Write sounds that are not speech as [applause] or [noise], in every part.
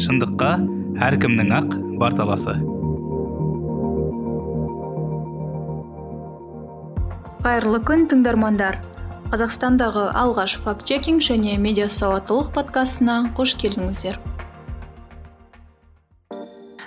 шындыққа әркімнің ақ бар таласы қайырлы күн тыңдармандар. Қазақстандағы алғаш факт чекинг және медиа сауаттылық подкастына қош келдіңіздер.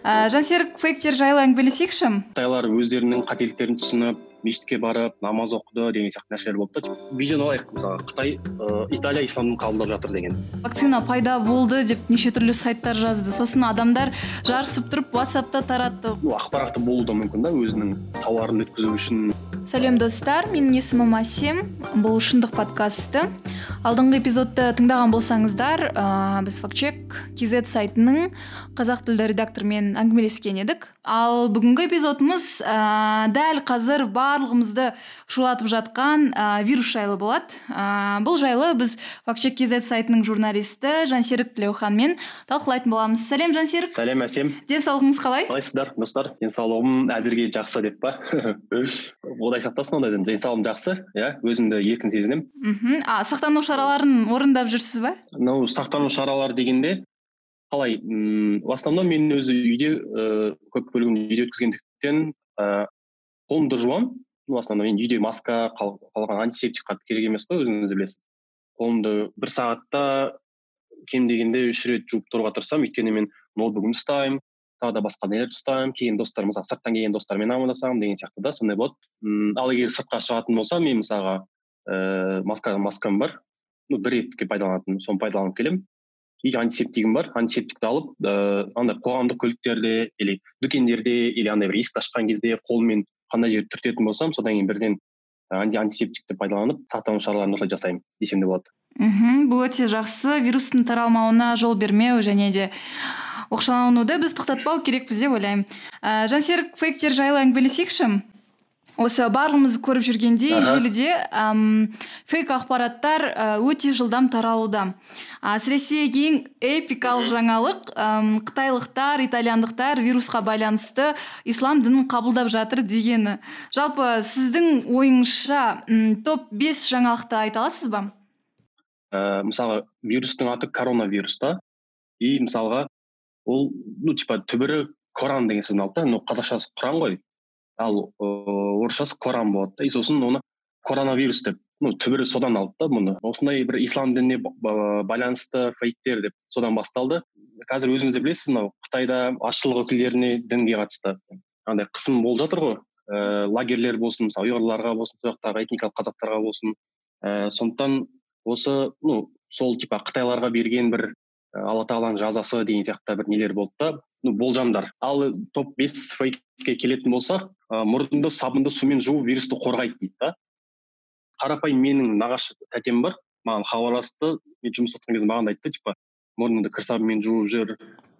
Ә, жансерік фейктер жайлы әңгімелесейікші? Қытайлар өздерінің қателіктерін түсініп мешітке барып намаз оқыды деген сияқты нәрселер болды да видеоны алайық мысалы қытай ә, италия исламды қабылдап жатыр деген. Вакцина пайда болды деп неше түрлі сайттар жазды. Сосын адамдар жарысып тұрып ватсапта таратты. Ақпаратты болуы да мүмкін да өзінің тауарын өткізу үшін. Сәлем достар менің есімім әсем бұл шындық подкасты. Алдыңғы эпизодты тыңдаған болсаңыздар ә, біз фактчек kz сайтының қазақ тілді редакторымен әңгімелескен едік. Ал бүгінгі эпизодымыз ә, дәл қазір барлығымызды шулатып жатқан ә, вирус жайлы болады. Ә, бұл жайлы біз фактчек kz сайтының журналисті жансерік тілеуханмен талқылайтын боламыз. Сәлем жансерік. Сәлем әсем. Денсаулығыңыз қалай? Қалайсыздар достар? Денсаулығым әзірге жақсы деп па? [laughs] Құдай сақтасын ондайдан денсаулығым жақсы иә? Өзімді еркін сезінемін. Мхм. А сақтану шараларын орындап жүрсіз ба? Ну сақтану шаралары дегенде қалай? Мм в основном мен өзі үйде ыыы көп бөлігін үйде өткізгендіктен ыыы қолымды жуамын ну в основном енді үйде маска қалған антисептик қатты керек емес қой өзіңіз білесіз. Қолымды бір сағатта кем дегенде үш рет жуып тұруға тырысамын. Өйткені мен ноутбугымды ұстаймын тағы да басқа нелерді ұстаймын. Келген достар мысалы сырттан келген достармен амандасамын деген сияқты да сондай болады. Ммм ал егер сыртқа шығатын болсам мен мысалға ііі маска маскам бар. Ну бір ретке пайдаланатын соны пайдаланып келемін. И антисептигім бар антисептикті алып ыыы андай қоғамдық көліктерде или дүкендерде или андай бір есікті ашқан кезде қолмен қандай жерді түртетін болсам содан кейін бірден антисептикті пайдаланып сақтану шараларын осылай жасаймын десем де болады. Мхм бұл өте жақсы. Вирустың таралмауына жол бермеу және де оқшаулануды біз тоқтатпау керекпіз деп ойлаймын. Ә, жансерік фейктер жайлы әңгімелесейікші? Осы барлығымыз көріп жүргендей желіде әм, фейк ақпараттар өте жылдам таралуда. Әсіресе ең эпикалық жаңалық әм, қытайлықтар итальяндықтар вирусқа байланысты ислам дінін қабылдап жатыр дегені. Жалпы сіздің ойыңызша топ бес жаңалықты айта аласыз ба? Ә, мысалы вирустың аты коронавирус та. И мысалға ол ну типа түбірі коран деген сөзден алды да ну қазақшасы құран ғой. Ал ыыы орысшасы коран болады да. И сосын оны коронавирус деп ну түбірі содан алды да мұны осындай бір ислам дініне байланысты фейктер деп содан басталды. Қазір өзіңіз де білесіз мынау қытайда азшылық өкілдеріне дінге қатысты андай қысым болып жатыр ғой. Ыыы лагерьлер болсын мысалы ұйғырларға болсын сол жақтағы этникалық қазақтарға болсын. Ііі сондықтан осы ну сол типа қытайларға берген бір алла тағаланың жазасы деген сияқты бір нелер болды да. Ну болжамдар. Ал топ бес фейкке келетін болсақ ы мұрынды сабынды сумен жуу вирусты қорғайды дейді да. Қарапайым менің нағашы тәтем бар. Маған хабарласты мен жұмыс жатқан кезде маған да айтты типа мұрныңды кір сабынмен жуып жүр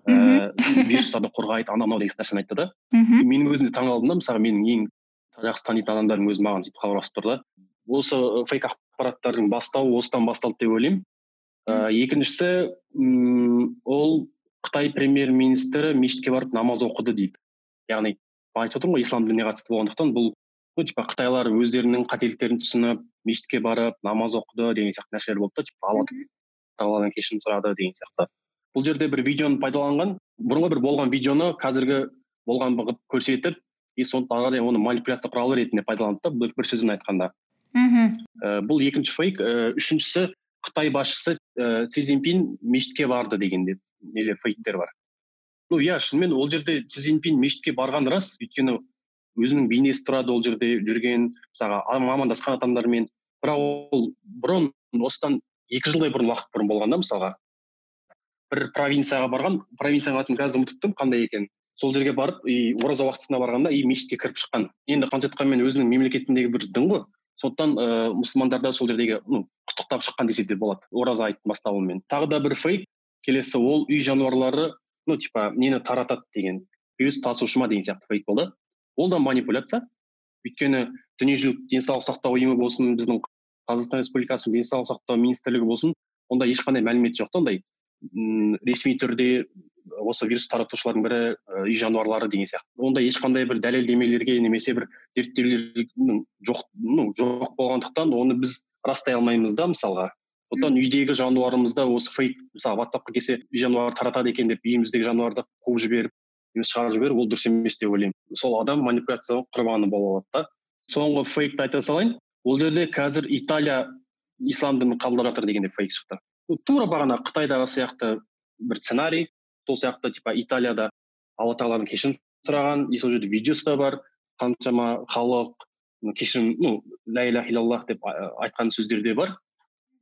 ііі вирустардан қорғайды анау мынау деген нәрсені айтты да. Мхм мен өзім де таңқалдым да мысалы менің ең жақсы танитын адамдарым өзі маған сөйтіп хабарласып тұр да. Осы фейк ақпараттардың бастауы осыдан басталды деп ойлаймын. Ыыы екіншісі мм ол қытай премьер министрі мешітке барып намаз оқыды дейді. Яғни айтып отырмын ғой ислам дініне қатысты болғандықтан бұл ну типа қытайлар өздерінің қателіктерін түсініп мешітке барып намаз оқыды деген сияқты нәрселер болды да типа алла тағаладан кешірім сұрады деген сияқты. Бұл жерде бір видеоны пайдаланған бұрынғы бір болған видеоны қазіргі болған қылып көрсетіп и соны ары қарай оны манипуляция құралы ретінде пайдаланды да бір, бір сөзбен айтқанда. Мхм ә, бұл екінші фейк. Ә, үшіншісі қытай басшысы ііі си цзиньпин мешітке барды деген де нелер фейктер бар. Ну иә шынымен ол жерде си цзиньпин мешітке барғаны рас. Өйткені өзінің бейнесі тұрады ол жерде жүрген мысалға амандасқан адамдармен. Бірақ ол бұрын осыдан екі жылдай бұрын уақыт бұрын болған да мысалға бір провинцияға барған провинцияның атын қазір ұмытып қандай екенін. Сол жерге барып и ораза уақытысына барғанда и мешітке кіріп шыққан. Енді қанша айтқанмен өзінің мемлекетіндегі бір дін ғой. Сондықтан ыыы мұсылмандар да сол жердегі ну құттықтап шыққан десе де болады. Ораза айттың басталуымен тағы да бір фейк. Келесі ол үй жануарлары ну типа нені таратады деген вирус тасушы ма деген сияқты фейк болды. Ол да манипуляция. Өйткені дүниежүзілік денсаулық сақтау ұйымы болсын біздің қазақстан республикасының денсаулық сақтау министрлігі болсын онда ешқандай мәлімет жоқ та ондай ресми түрде осы вирус таратушылардың бірі үй жануарлары деген сияқты. Онда ешқандай бір дәлелдемелерге немесе бір зерттеулер жоқ ну жоқ болғандықтан оны біз растай алмаймыз да мысалға. Сондықтан үйдегі жануарымызды осы фейк мысалы ватсапқа келсе үй жануары таратады екен деп үйіміздегі жануарды қуып жіберіп немесе шығарып жіберіп ол дұрыс емес деп ойлаймын. Сол адам манипуляцияның құрбаны болып алады да. Соңғы фейкті айта салайын. Ол жерде қазір италия ислам дінін қабылдап жатыр деген де фейк шықты. Тура бағана қытайдағы сияқты бір сценарий. Сол сияқты типа италияда алла тағаладан кешірім сұраған и сол жерде видеосы да бар. Қаншама халық кешірім ну ля иляха иллаллах деп айтқан сөздер де бар.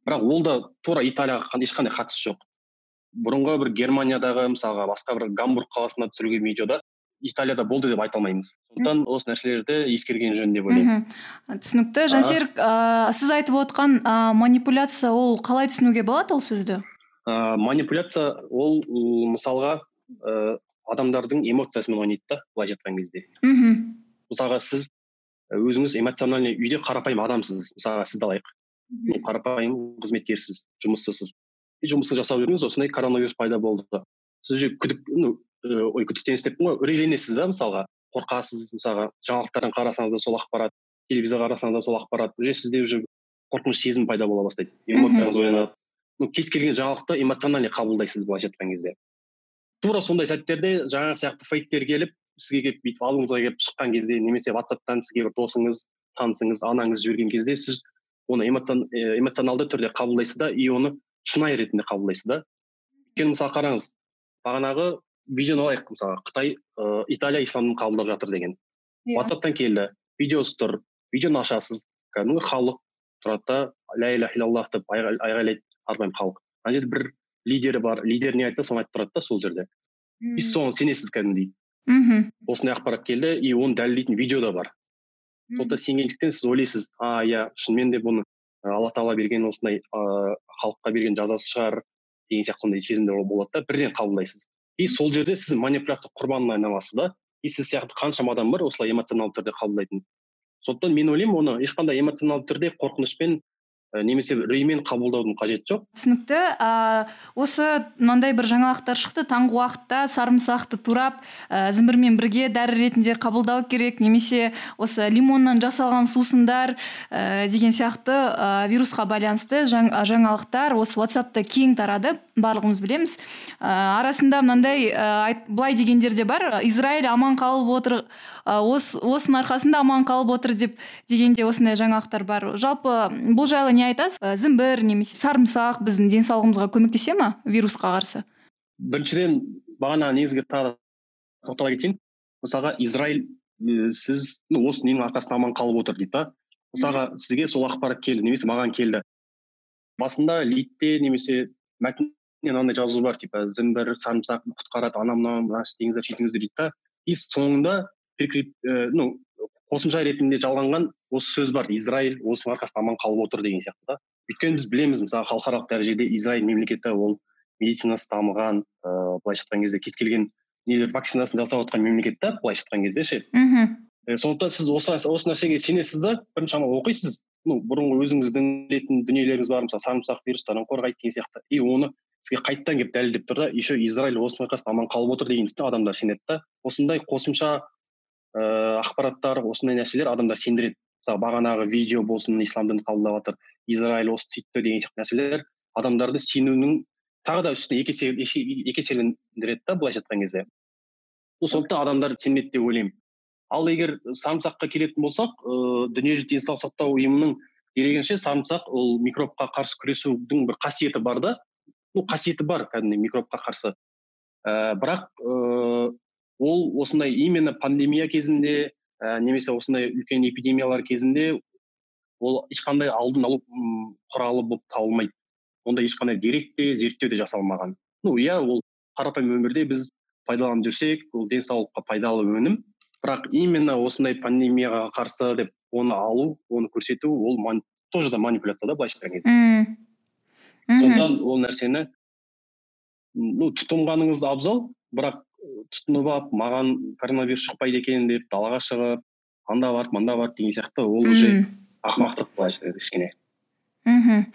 Бірақ ол да тура италияға ешқандай қатысы жоқ. Бұрынғы бір германиядағы мысалға басқа бір гамбург қаласында түсірілген видеода италияда болды деп айта алмаймыз. Сондықтан осы нәрселерді ескерген жөн деп ойлаймын. Түсінікті. Жансерік ыыы сіз айтып отқан ә, манипуляция ол қалай түсінуге болады ол сөзді? Ә, манипуляция ол мысалға ә, адамдардың эмоциясымен ойнайды да былайша айтқан кезде. Мхм. Мысалға сіз өзіңіз эмоциональный үйде қарапайым адамсыз мысалға сізді алайық қарапайым қызметкерсіз жұмыссызсыз. Жұмысты жасап жүрдіңіз осындай коронавирус пайда болды. Сіз уже күдік ну ой күдіктенесіз деппін ғой үрейленесіз да мысалға. Қорқасыз мысалға жаңалықтардан қарасаңыз да сол ақпарат телевизор қарасаңыз да сол ақпарат. Уже сізде уже қорқыныш сезім пайда бола бастайды. Эмоцияңыз оянады. Ну кез келген жаңалықты эмоциональный қабылдайсыз былайша айтқан кезде. Тура сондай сәттерде жаңағы сияқты фейктер келіп сізге келіп бүйтіп алдыңызға келіп шыққан кезде немесе ватсаптан сізге бір досыңыз танысыңыз анаңыз жіберген кезде сіз оны эмоционалды түрде қабылдайсыз да и оны шынайы ретінде қабылдайсыз да. Өйткені мысалы қараңыз бағанағы видеоны алайық мысалы қытай ыыы италия исламды қабылдап жатыр деген. Yeah. ватсаптан келді видеосы тұр видеоны ашасыз кәдімгі халық тұрады да ля иляха иллаллах деп айғайлайды. Қарапайым халық. Ана жерде бір лидері бар лидер не айтса соны айтып тұрады да сол жерде. И соған сенесіз кәдімгідей? Мхм. Осындай ақпарат келді и оны дәлелдейтін видео да бар. Сондықтан сенгендіктен сіз ойлайсыз а иә шынымен де бұны алла тағала берген осындай ыыы халыққа берген жазасы шығар деген сияқты сондай сезімдер болады да бірден қабылдайсыз. И сол жерде сіз манипуляция құрбанына айналасыз да и сіз сияқты қаншама адам бар осылай эмоционалды түрде қабылдайтын. Сондықтан мен ойлаймын оны ешқандай эмоционалды түрде қорқынышпен Э, немесе үреймен қабылдаудың қажеті жоқ. Түсінікті. Ә, осы мынандай бір жаңалықтар шықты. Таңғы уақытта сарымсақты турап ә, зімбірмен бірге дәрі ретінде қабылдау керек немесе осы лимоннан жасалған сусындар ә, деген сияқты ә, вирусқа байланысты жаң, жаңалықтар осы ватсапта кең тарады. Барлығымыз білеміз. Ә, арасында мынандай ә, былай дегендер де бар. Израиль аман қалып отыр ә, ос, осының арқасында аман қалып отыр деп дегенде осындай жаңалықтар бар. Жалпы бұл жайлы не айтасыз? Ә, зімбір немесе сарымсақ біздің денсаулығымызға көмектесе ма вирусқа қарсы? Біріншіден бағана негізгі тағы тоқтала кетейін. мысалға израиль ә, сіз ну осы ненің арқасында аман қалып отыр дейді да. мысалға сізге сол ақпарат келді немесе маған келді. басында лидте немесе мәтіннен мынандай жазу бар типа зімбір сарымсақ құтқарады анау мынау істеңіздер сөйтіңіздер дейді да. и соңында ну қосымша ретінде жалғанған осы сөз бар. Израиль осының арқасында аман қалып отыр деген сияқты да. Өйткені біз білеміз мысалы халықаралық дәрежеде израиль мемлекеті ол медицинасы дамыған ыыы былайша айтқан кезде кез келген нелер вакцинасын жасап жатқан мемлекет та былайша айтқан кезде ше. Мхм. Сондықтан сіз осы осы нәрсеге сенесіз да бірінші оқисыз. Ну бұрынғы өзіңіздің білетін дүниелеріңіз бар мысалы сарымсақ вирустардан қорғайды деген сияқты. И оны сізге қайтадан келіп дәлелдеп тұр да еще израиль осының арқасында аман қалып отыр деген адамдар сенеді да. Осындай қосымша ыыы ақпараттар осындай нәрселер адамдар сендіреді. Мысалы бағанағы видео болсын ислам дінін қабылдап жатыр израиль осы сөйтті деген сияқты нәрселер адамдарды сенуінің тағы да үстіне екі есе екі еселендіреді да былайша айтқан кезде. Сондықтан адамдар сенеді деп ойлаймын. Ал егер сарымсаққа келетін болсақ ыыы дүниежүзілік денсаулық сақтау ұйымының дерегінше сарымсақ ол микробқа қарсы күресудің бір қасиеті бар да. Ну қасиеті бар кәдімгідей микробқа қарсы. Ә, бірақ ыыы ол осындай именно пандемия кезінде ә, немесе осындай үлкен эпидемиялар кезінде ол ешқандай алдын алу құралы болып табылмайды. Онда ешқандай дерек те зерттеу де жасалмаған. Ну иә ол қарапайым өмірде біз пайдаланып жүрсек ол денсаулыққа пайдалы өнім. Бірақ именно осындай пандемияға қарсы деп оны алу оны көрсету ол ман, тоже да манипуляция да былайша айтқан кезде. Сондықтан ол нәрсені ну тұтынғаныңыз абзал бірақ тұтынып алып маған коронавирус шықпайды екен деп далаға шығып анда барып мында барып деген сияқты ол уже ақымақтық былайша айтқанда кішкене. Мхм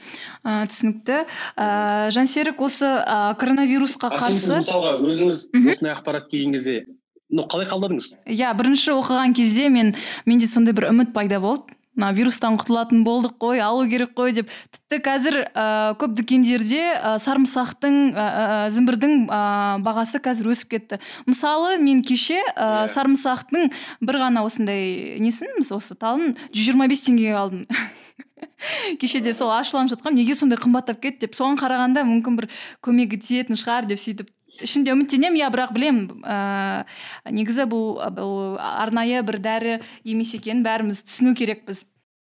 түсінікті. Ыыы жансерік осы ә, коронавирусқа қарсы мысалға өзіңіз осындай ақпарат келген кезде ну қалай қабылдадыңыз иә бірінші оқыған кезде мен менде сондай бір үміт пайда болды. Мына вирустан құтылатын болдық қой алу керек қой деп. Тіпті қазір ә, көп дүкендерде ә, сарымсақтың ә, зімбірдің ә, бағасы қазір өсіп кетті. Мысалы мен кеше ә, сарымсақтың бір ғана осындай несін осы талын жүз жиырма бес теңгеге алдым. [laughs] Кешеде сол ашуланып жатқанмын неге сондай қымбаттап кетті деп соған қарағанда мүмкін бір көмегі тиетін шығар деп сөйтіп ішімде үміттенемін иә бірақ білемін ә, негізі бұл, бұл арнайы бір дәрі емес екенін бәріміз түсіну керекпіз.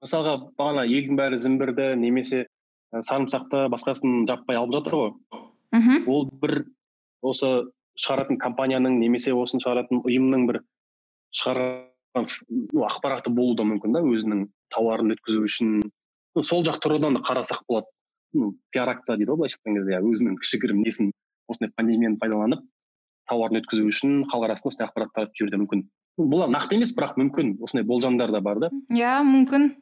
Мысалға бағана елдің бәрі зімбірді немесе ә, сарымсақты басқасын жаппай алып жатыр ғой. Мхм. Ол бір осы шығаратын компанияның немесе осыны шығаратын ұйымның бір шығарған ақпараты болуы да мүмкін да өзінің тауарын өткізу үшін. Ну, сол жақ тұрғыдан да қарасақ болады. Ну, пиар акция дейді ғой былайша айтқан кезде иә, өзінің кішігірім несін осындай пандемияны пайдаланып тауарын өткізу үшін халық арасында осындай ақпарат таратып жіберуі де мүмкін. Бұлар нақты емес бірақ мүмкін. Осындай болжамдар да бар да. Иә мүмкін.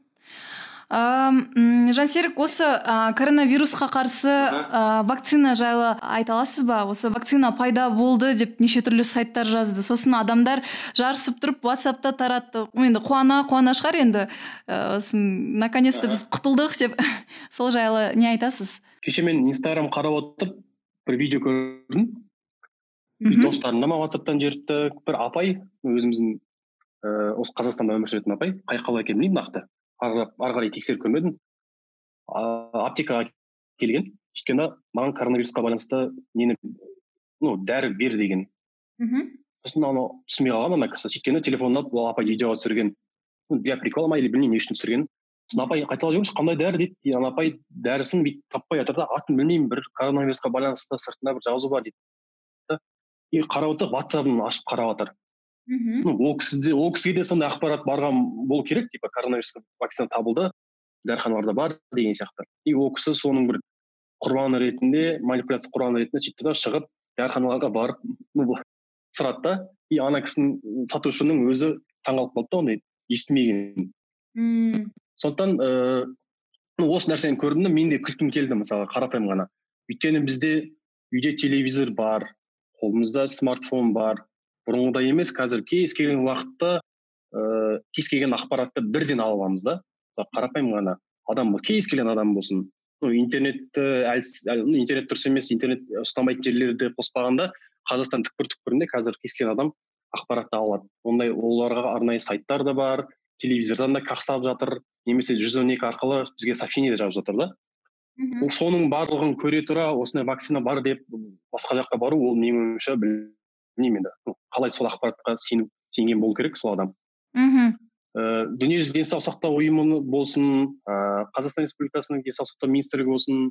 Ыыы жансерік осы ә, коронавирусқа қарсы ә, вакцина жайлы айта аласыз ба? Осы вакцина пайда болды деп неше түрлі сайттар жазды. Сосын адамдар жарысып тұрып ватсапта таратты. Енді қуана қуана шығар енді. Ә, осын наконец то біз құтылдық деп. [laughs] Сол жайлы не айтасыз? Кеше мен инстаграм қарап отырып бір видео көрдім мхм достарым да маған ватсаптан жіберіпті бір апай өзіміздің ііі осы қазақстанда өмір сүретін апай қай қала екенін білмеймін нақты. Ары қарай тексеріп көрмедім. Аптекаға келген. Өйткені маған коронавирусқа байланысты нені ну дәрі бер деген. Мхм сосын ана түсінбей қалған ана кісі. Өйткені телефонын алып ол апай видеоға түсірген. Ну для прикола ма или білмеймін не үшін түсірген. Сосын апай қайталап жіберіңізші қандай дәрі дейді? Ана апай дәрісін бүйтіп таппай жатыр да атын білмеймін бір коронавирусқа байланысты сыртында бір жазу бар дейді. Да и қарап отырсақ ватсабын ашып қарап жатыр. Мхм ну ол кісіде ол кісіге де сондай ақпарат барған болу керек типа коронавирусқа вакцина табылды дәріханаларда бар деген сияқты. И ол кісі соның бір құрбаны ретінде манипуляция құрбаны ретінде сөйтті да шығып дәріханаларға барып ну сұрады да и ана кісінің сатушының өзі таңқалып қалды да ондай естімеген. Мм. Сондықтан ыыы осы нәрсені көрдім да мен де күлкім келді мысалы қарапайым ғана. Өйткені бізде үйде телевизор бар қолымызда смартфон бар. Бұрынғыдай емес қазір кез келген уақытта ыыы кез келген ақпаратты бірден ала аламыз да. Мысалы қарапайым ғана адам кез келген адам болсын. Ну интернетті әлсіз әл- ну, интернет дұрыс емес интернет ұстамайтын жерлерді қоспағанда қазақстан түкпір түкпірінде қазір кез келген адам ақпаратты ала алады. Ондай оларға арнайы сайттар да бар телевизордан да қақсап жатыр. Немесе жүз он екі арқылы бізге сообщение жазып жатыр да. Мхм соның барлығын көре тұра осындай вакцина бар деп басқа жаққа бару ол менің ойымша білмеймін енді. Қалай сол ақпаратқа сеніп сенген болу керек сол адам. Мхм ыыы дүниежүзілік денсаулық сақтау ұйымы болсын ыыы қазақстан республикасының денсаулық сақтау министрлігі болсын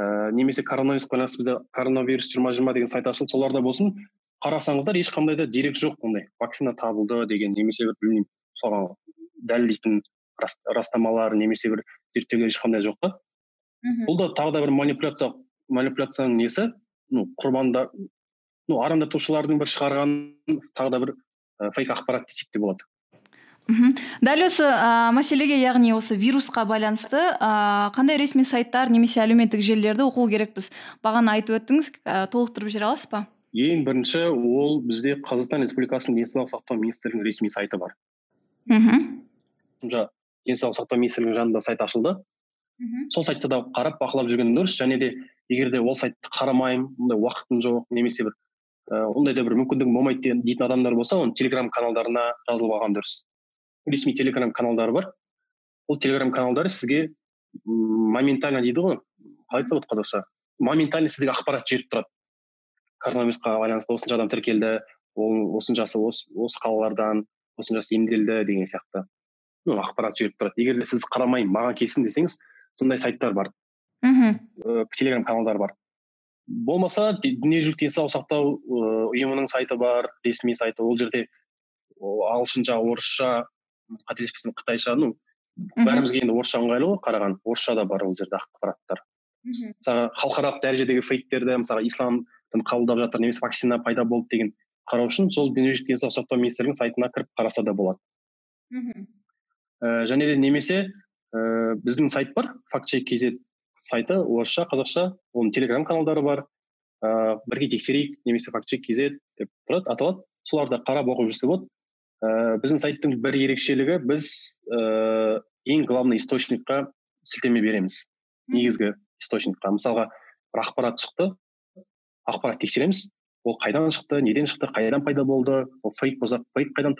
ыыы немесе коронавирусқа байланысты бізде коронавирус жиырма жиырма деген сайт ашылды соларда болсын. Қарасаңыздар ешқандай да дерек жоқ ондай. Вакцина табылды деген немесе бір білмеймін соған дәлелдейтін растамалар немесе бір зерттеулер ешқандай жоқ та. Мхм бұл да тағы да бір манипуляция манипуляцияның несі? Ну құрбандар ну арандатушылардың бір шығарған тағы да бір ә, фейк ақпарат десек те болады. Мхм дәл осы ә, мәселеге яғни осы вирусқа байланысты ә, қандай ресми сайттар немесе әлеуметтік желілерді оқу керекпіз? Бағана айтып өттіңіз ә, толықтырып жібере аласыз ба? Ең бірінші ол бізде қазақстан республикасының денсаулық сақтау министрлігінің ресми сайты бар. Мхм денсаулық сақтау министрлігінің жанында сайт ашылды. Мхм сол сайтты да қарап бақылап жүрген дұрыс. Және де егер де ол сайтты қарамаймын ондай уақытым жоқ немесе бір ондай да бір мүмкіндігім болмайды деген- дейтін адамдар болса оны телеграм каналдарына жазылып алған дұрыс. Ресми телеграм каналдары бар. Ол телеграм каналдары сізге моментально дейді ғой қалай айтса болады қазақша? Моментально сізге ақпарат жіберіп тұрады. Коронавирусқа байланысты осынша адам тіркелді ол осыншасы осы осы қалалардан осыншасы емделді деген сияқты. Ақпарат жіберіп тұрады. егер де сіз қарамаймын маған келсін десеңіз сондай сайттар бар. Мхм. Ә, телеграм каналдар бар. Болмаса дүниежүзілік денсаулық сақтау ыыы, ұйымының сайты бар ресми сайты. Ол жерде ағылшынша орысша қателеспесем қытайша ну бәрімізге енді орысша ыңғайлы ғой қараған. Орысша да бар ол жерде ақпараттар. Мхм. Мысалы халықаралық дәрежедегі фейктерді мысалы ислам дін қабылдап жатыр немесе вакцина пайда болды деген қарау үшін сол дүниежүзілік денсаулық сақтау министрлігінің сайтына кіріп қараса да болады. Мхм. Ә, және де немесе ә, біздің сайт бар факт чек kz сайты орысша қазақша оның телеграм каналдары бар. Ә, бірге тексерейік немесе факт чек kz деп тұрады аталады. Соларды қарап оқып жүрсе болады. Ә, біздің сайттың бір ерекшелігі біз ә, ең главный источникқа сілтеме береміз. Негізгі источникқа. Мысалға бір ақпарат шықты ақпарат тексереміз. Ол қайдан шықты неден шықты қайдан пайда болды ол фейк болса фейк қайдан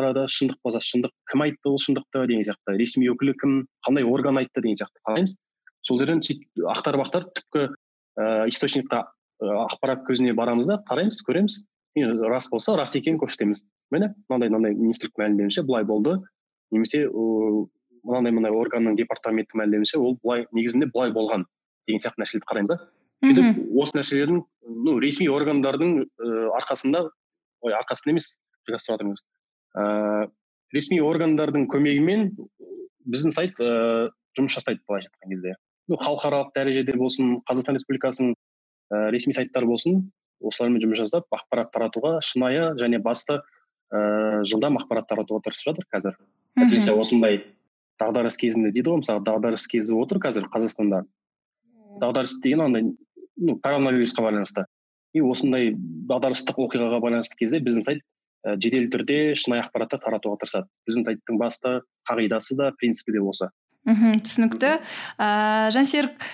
тарады шындық болса шындық кім айтты ол шындықты деген сияқты. Ресми өкілі кім қандай орган айтты деген сияқты қараймыз сол жерден сөйтіп ақтарып ақтарып түпкі ыыы источникқа ақпарат көзіне барамыз да қараймыз көреміз. Рас болса рас екенін көрсетеміз. Міне мынандай мынандай министрліктің мәлімдеуінше былай болды. Немесе мынандай мынандай органның департаменті мәлімдеуінше ол былай негізінде былай болған деген сияқты нәрселерді қараймыз да. Сөйтіп осы нәрселердің ну ресми органдардың ыыы арқасында ой арқасында емес жасап жатырмыз. Ыыы ресми органдардың көмегімен біздің сайт ыыы жұмыс жасайды былайша айтқан кезде. Ну халықаралық дәрежеде болсын қазақстан республикасының ә, ресми сайттары болсын осылармен жұмыс жасап ақпарат таратуға шынайы және басты ыыы жылдам ақпарат таратуға тырысып жатыр қазір. Әсіресе осындай дағдарыс кезінде дейді ғой мысалы дағдарыс кезі отыр қазір қазақстанда. Дағдарыс деген андай ну коронавирусқа байланысты. И осындай дағдарыстық оқиғаға байланысты кезде біздің сайт ә, жедел түрде шынайы ақпаратты таратуға тырысады. Біздің сайттың басты қағидасы да принципі де осы. Мхм түсінікті. Ыыы жансерік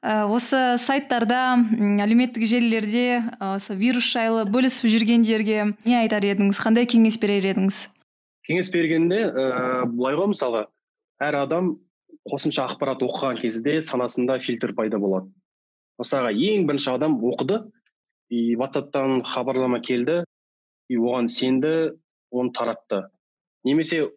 осы сайттарда әлеуметтік желілерде осы вирус жайлы бөлісіп жүргендерге не айтар едіңіз? Қандай кеңес берер едіңіз? Кеңес бергенде ыыы былай ғой мысалға әр адам қосымша ақпарат оқыған кезде санасында фильтр пайда болады. Мысалға ең бірінші адам оқыды и ватсаптан хабарлама келді. И оған сенді оны таратты. Немесе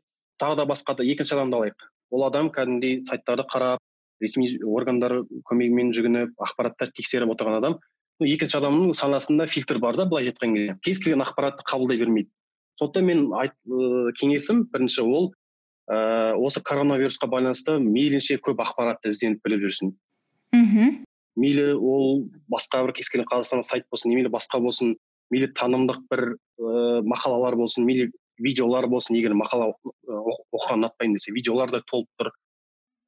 тағы да басқа да екінші адамды алайық. Ол адам кәдімгідей сайттарды қарап ресми органдар көмегімен жүгініп ақпараттар тексеріп отырған адам. Екінші адамның санасында фильтр бар да былайша айтқан кезде. Кез келген ақпаратты қабылдай бермейді. Сондықтан мен айт, кеңесім бірінші ол ыыы осы коронавирусқа байланысты мейлінше көп ақпаратты ізденіп біліп жүрсін. Мхм. Мейлі ол басқа бір кез келген қазақстандық сайт болсын мейлі басқа болсын мейлі танымдық бір ыыы мақалалар болсын мейлі видеолар болсын егер мақала оқыған ұнатпаймын десе видеолар да толып тұр.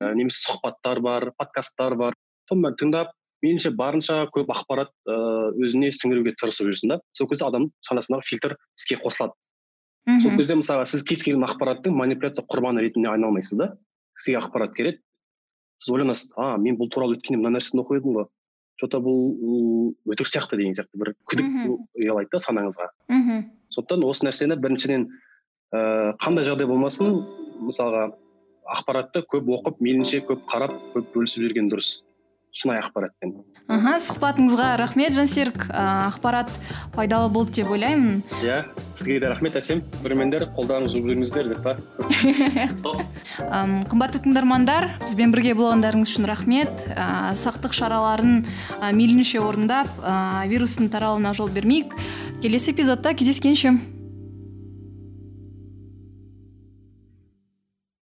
Ә, немесе сұхбаттар бар подкасттар бар. Соның бәрін тыңдап меніңше барынша көп ақпарат ыыы өзіне сіңіруге тырысып жүрсін да сол кезде адамның санасындағы фильтр іске қосылады. Мхм. Сол кезде мысалға сіз кез келген ақпараттың манипуляция құрбаны ретінде айналмайсыз да сізге ақпарат келеді сіз ойланасыз а мен бұл туралы өткенде мына нәрсені оқып едім ғой че то бұл өтірік сияқты деген сияқты бір күдік ұялайды да санаңызға. Мхм. Сондықтан осы нәрсені біріншіден ыыы қандай жағдай болмасын мысалға ақпаратты көп оқып мейлінше көп қарап көп бөлісіп жүрген дұрыс. Шынайы ақпаратпен аха сұхбатыңызға рахмет жансерік. Ақпарат пайдалы болды деп ойлаймын. Иә сізге де рахмет әсем. Көрермендер қолдарыңыз жуып жүріңіздер деп па? [laughs] Қымбатты тыңдармандар бізбен бірге болғандарыңыз үшін рахмет. Ә, сақтық шараларын ә, мейлінше орындап ә, вирустың таралуына жол бермейік. Келесі эпизодта кездескенше.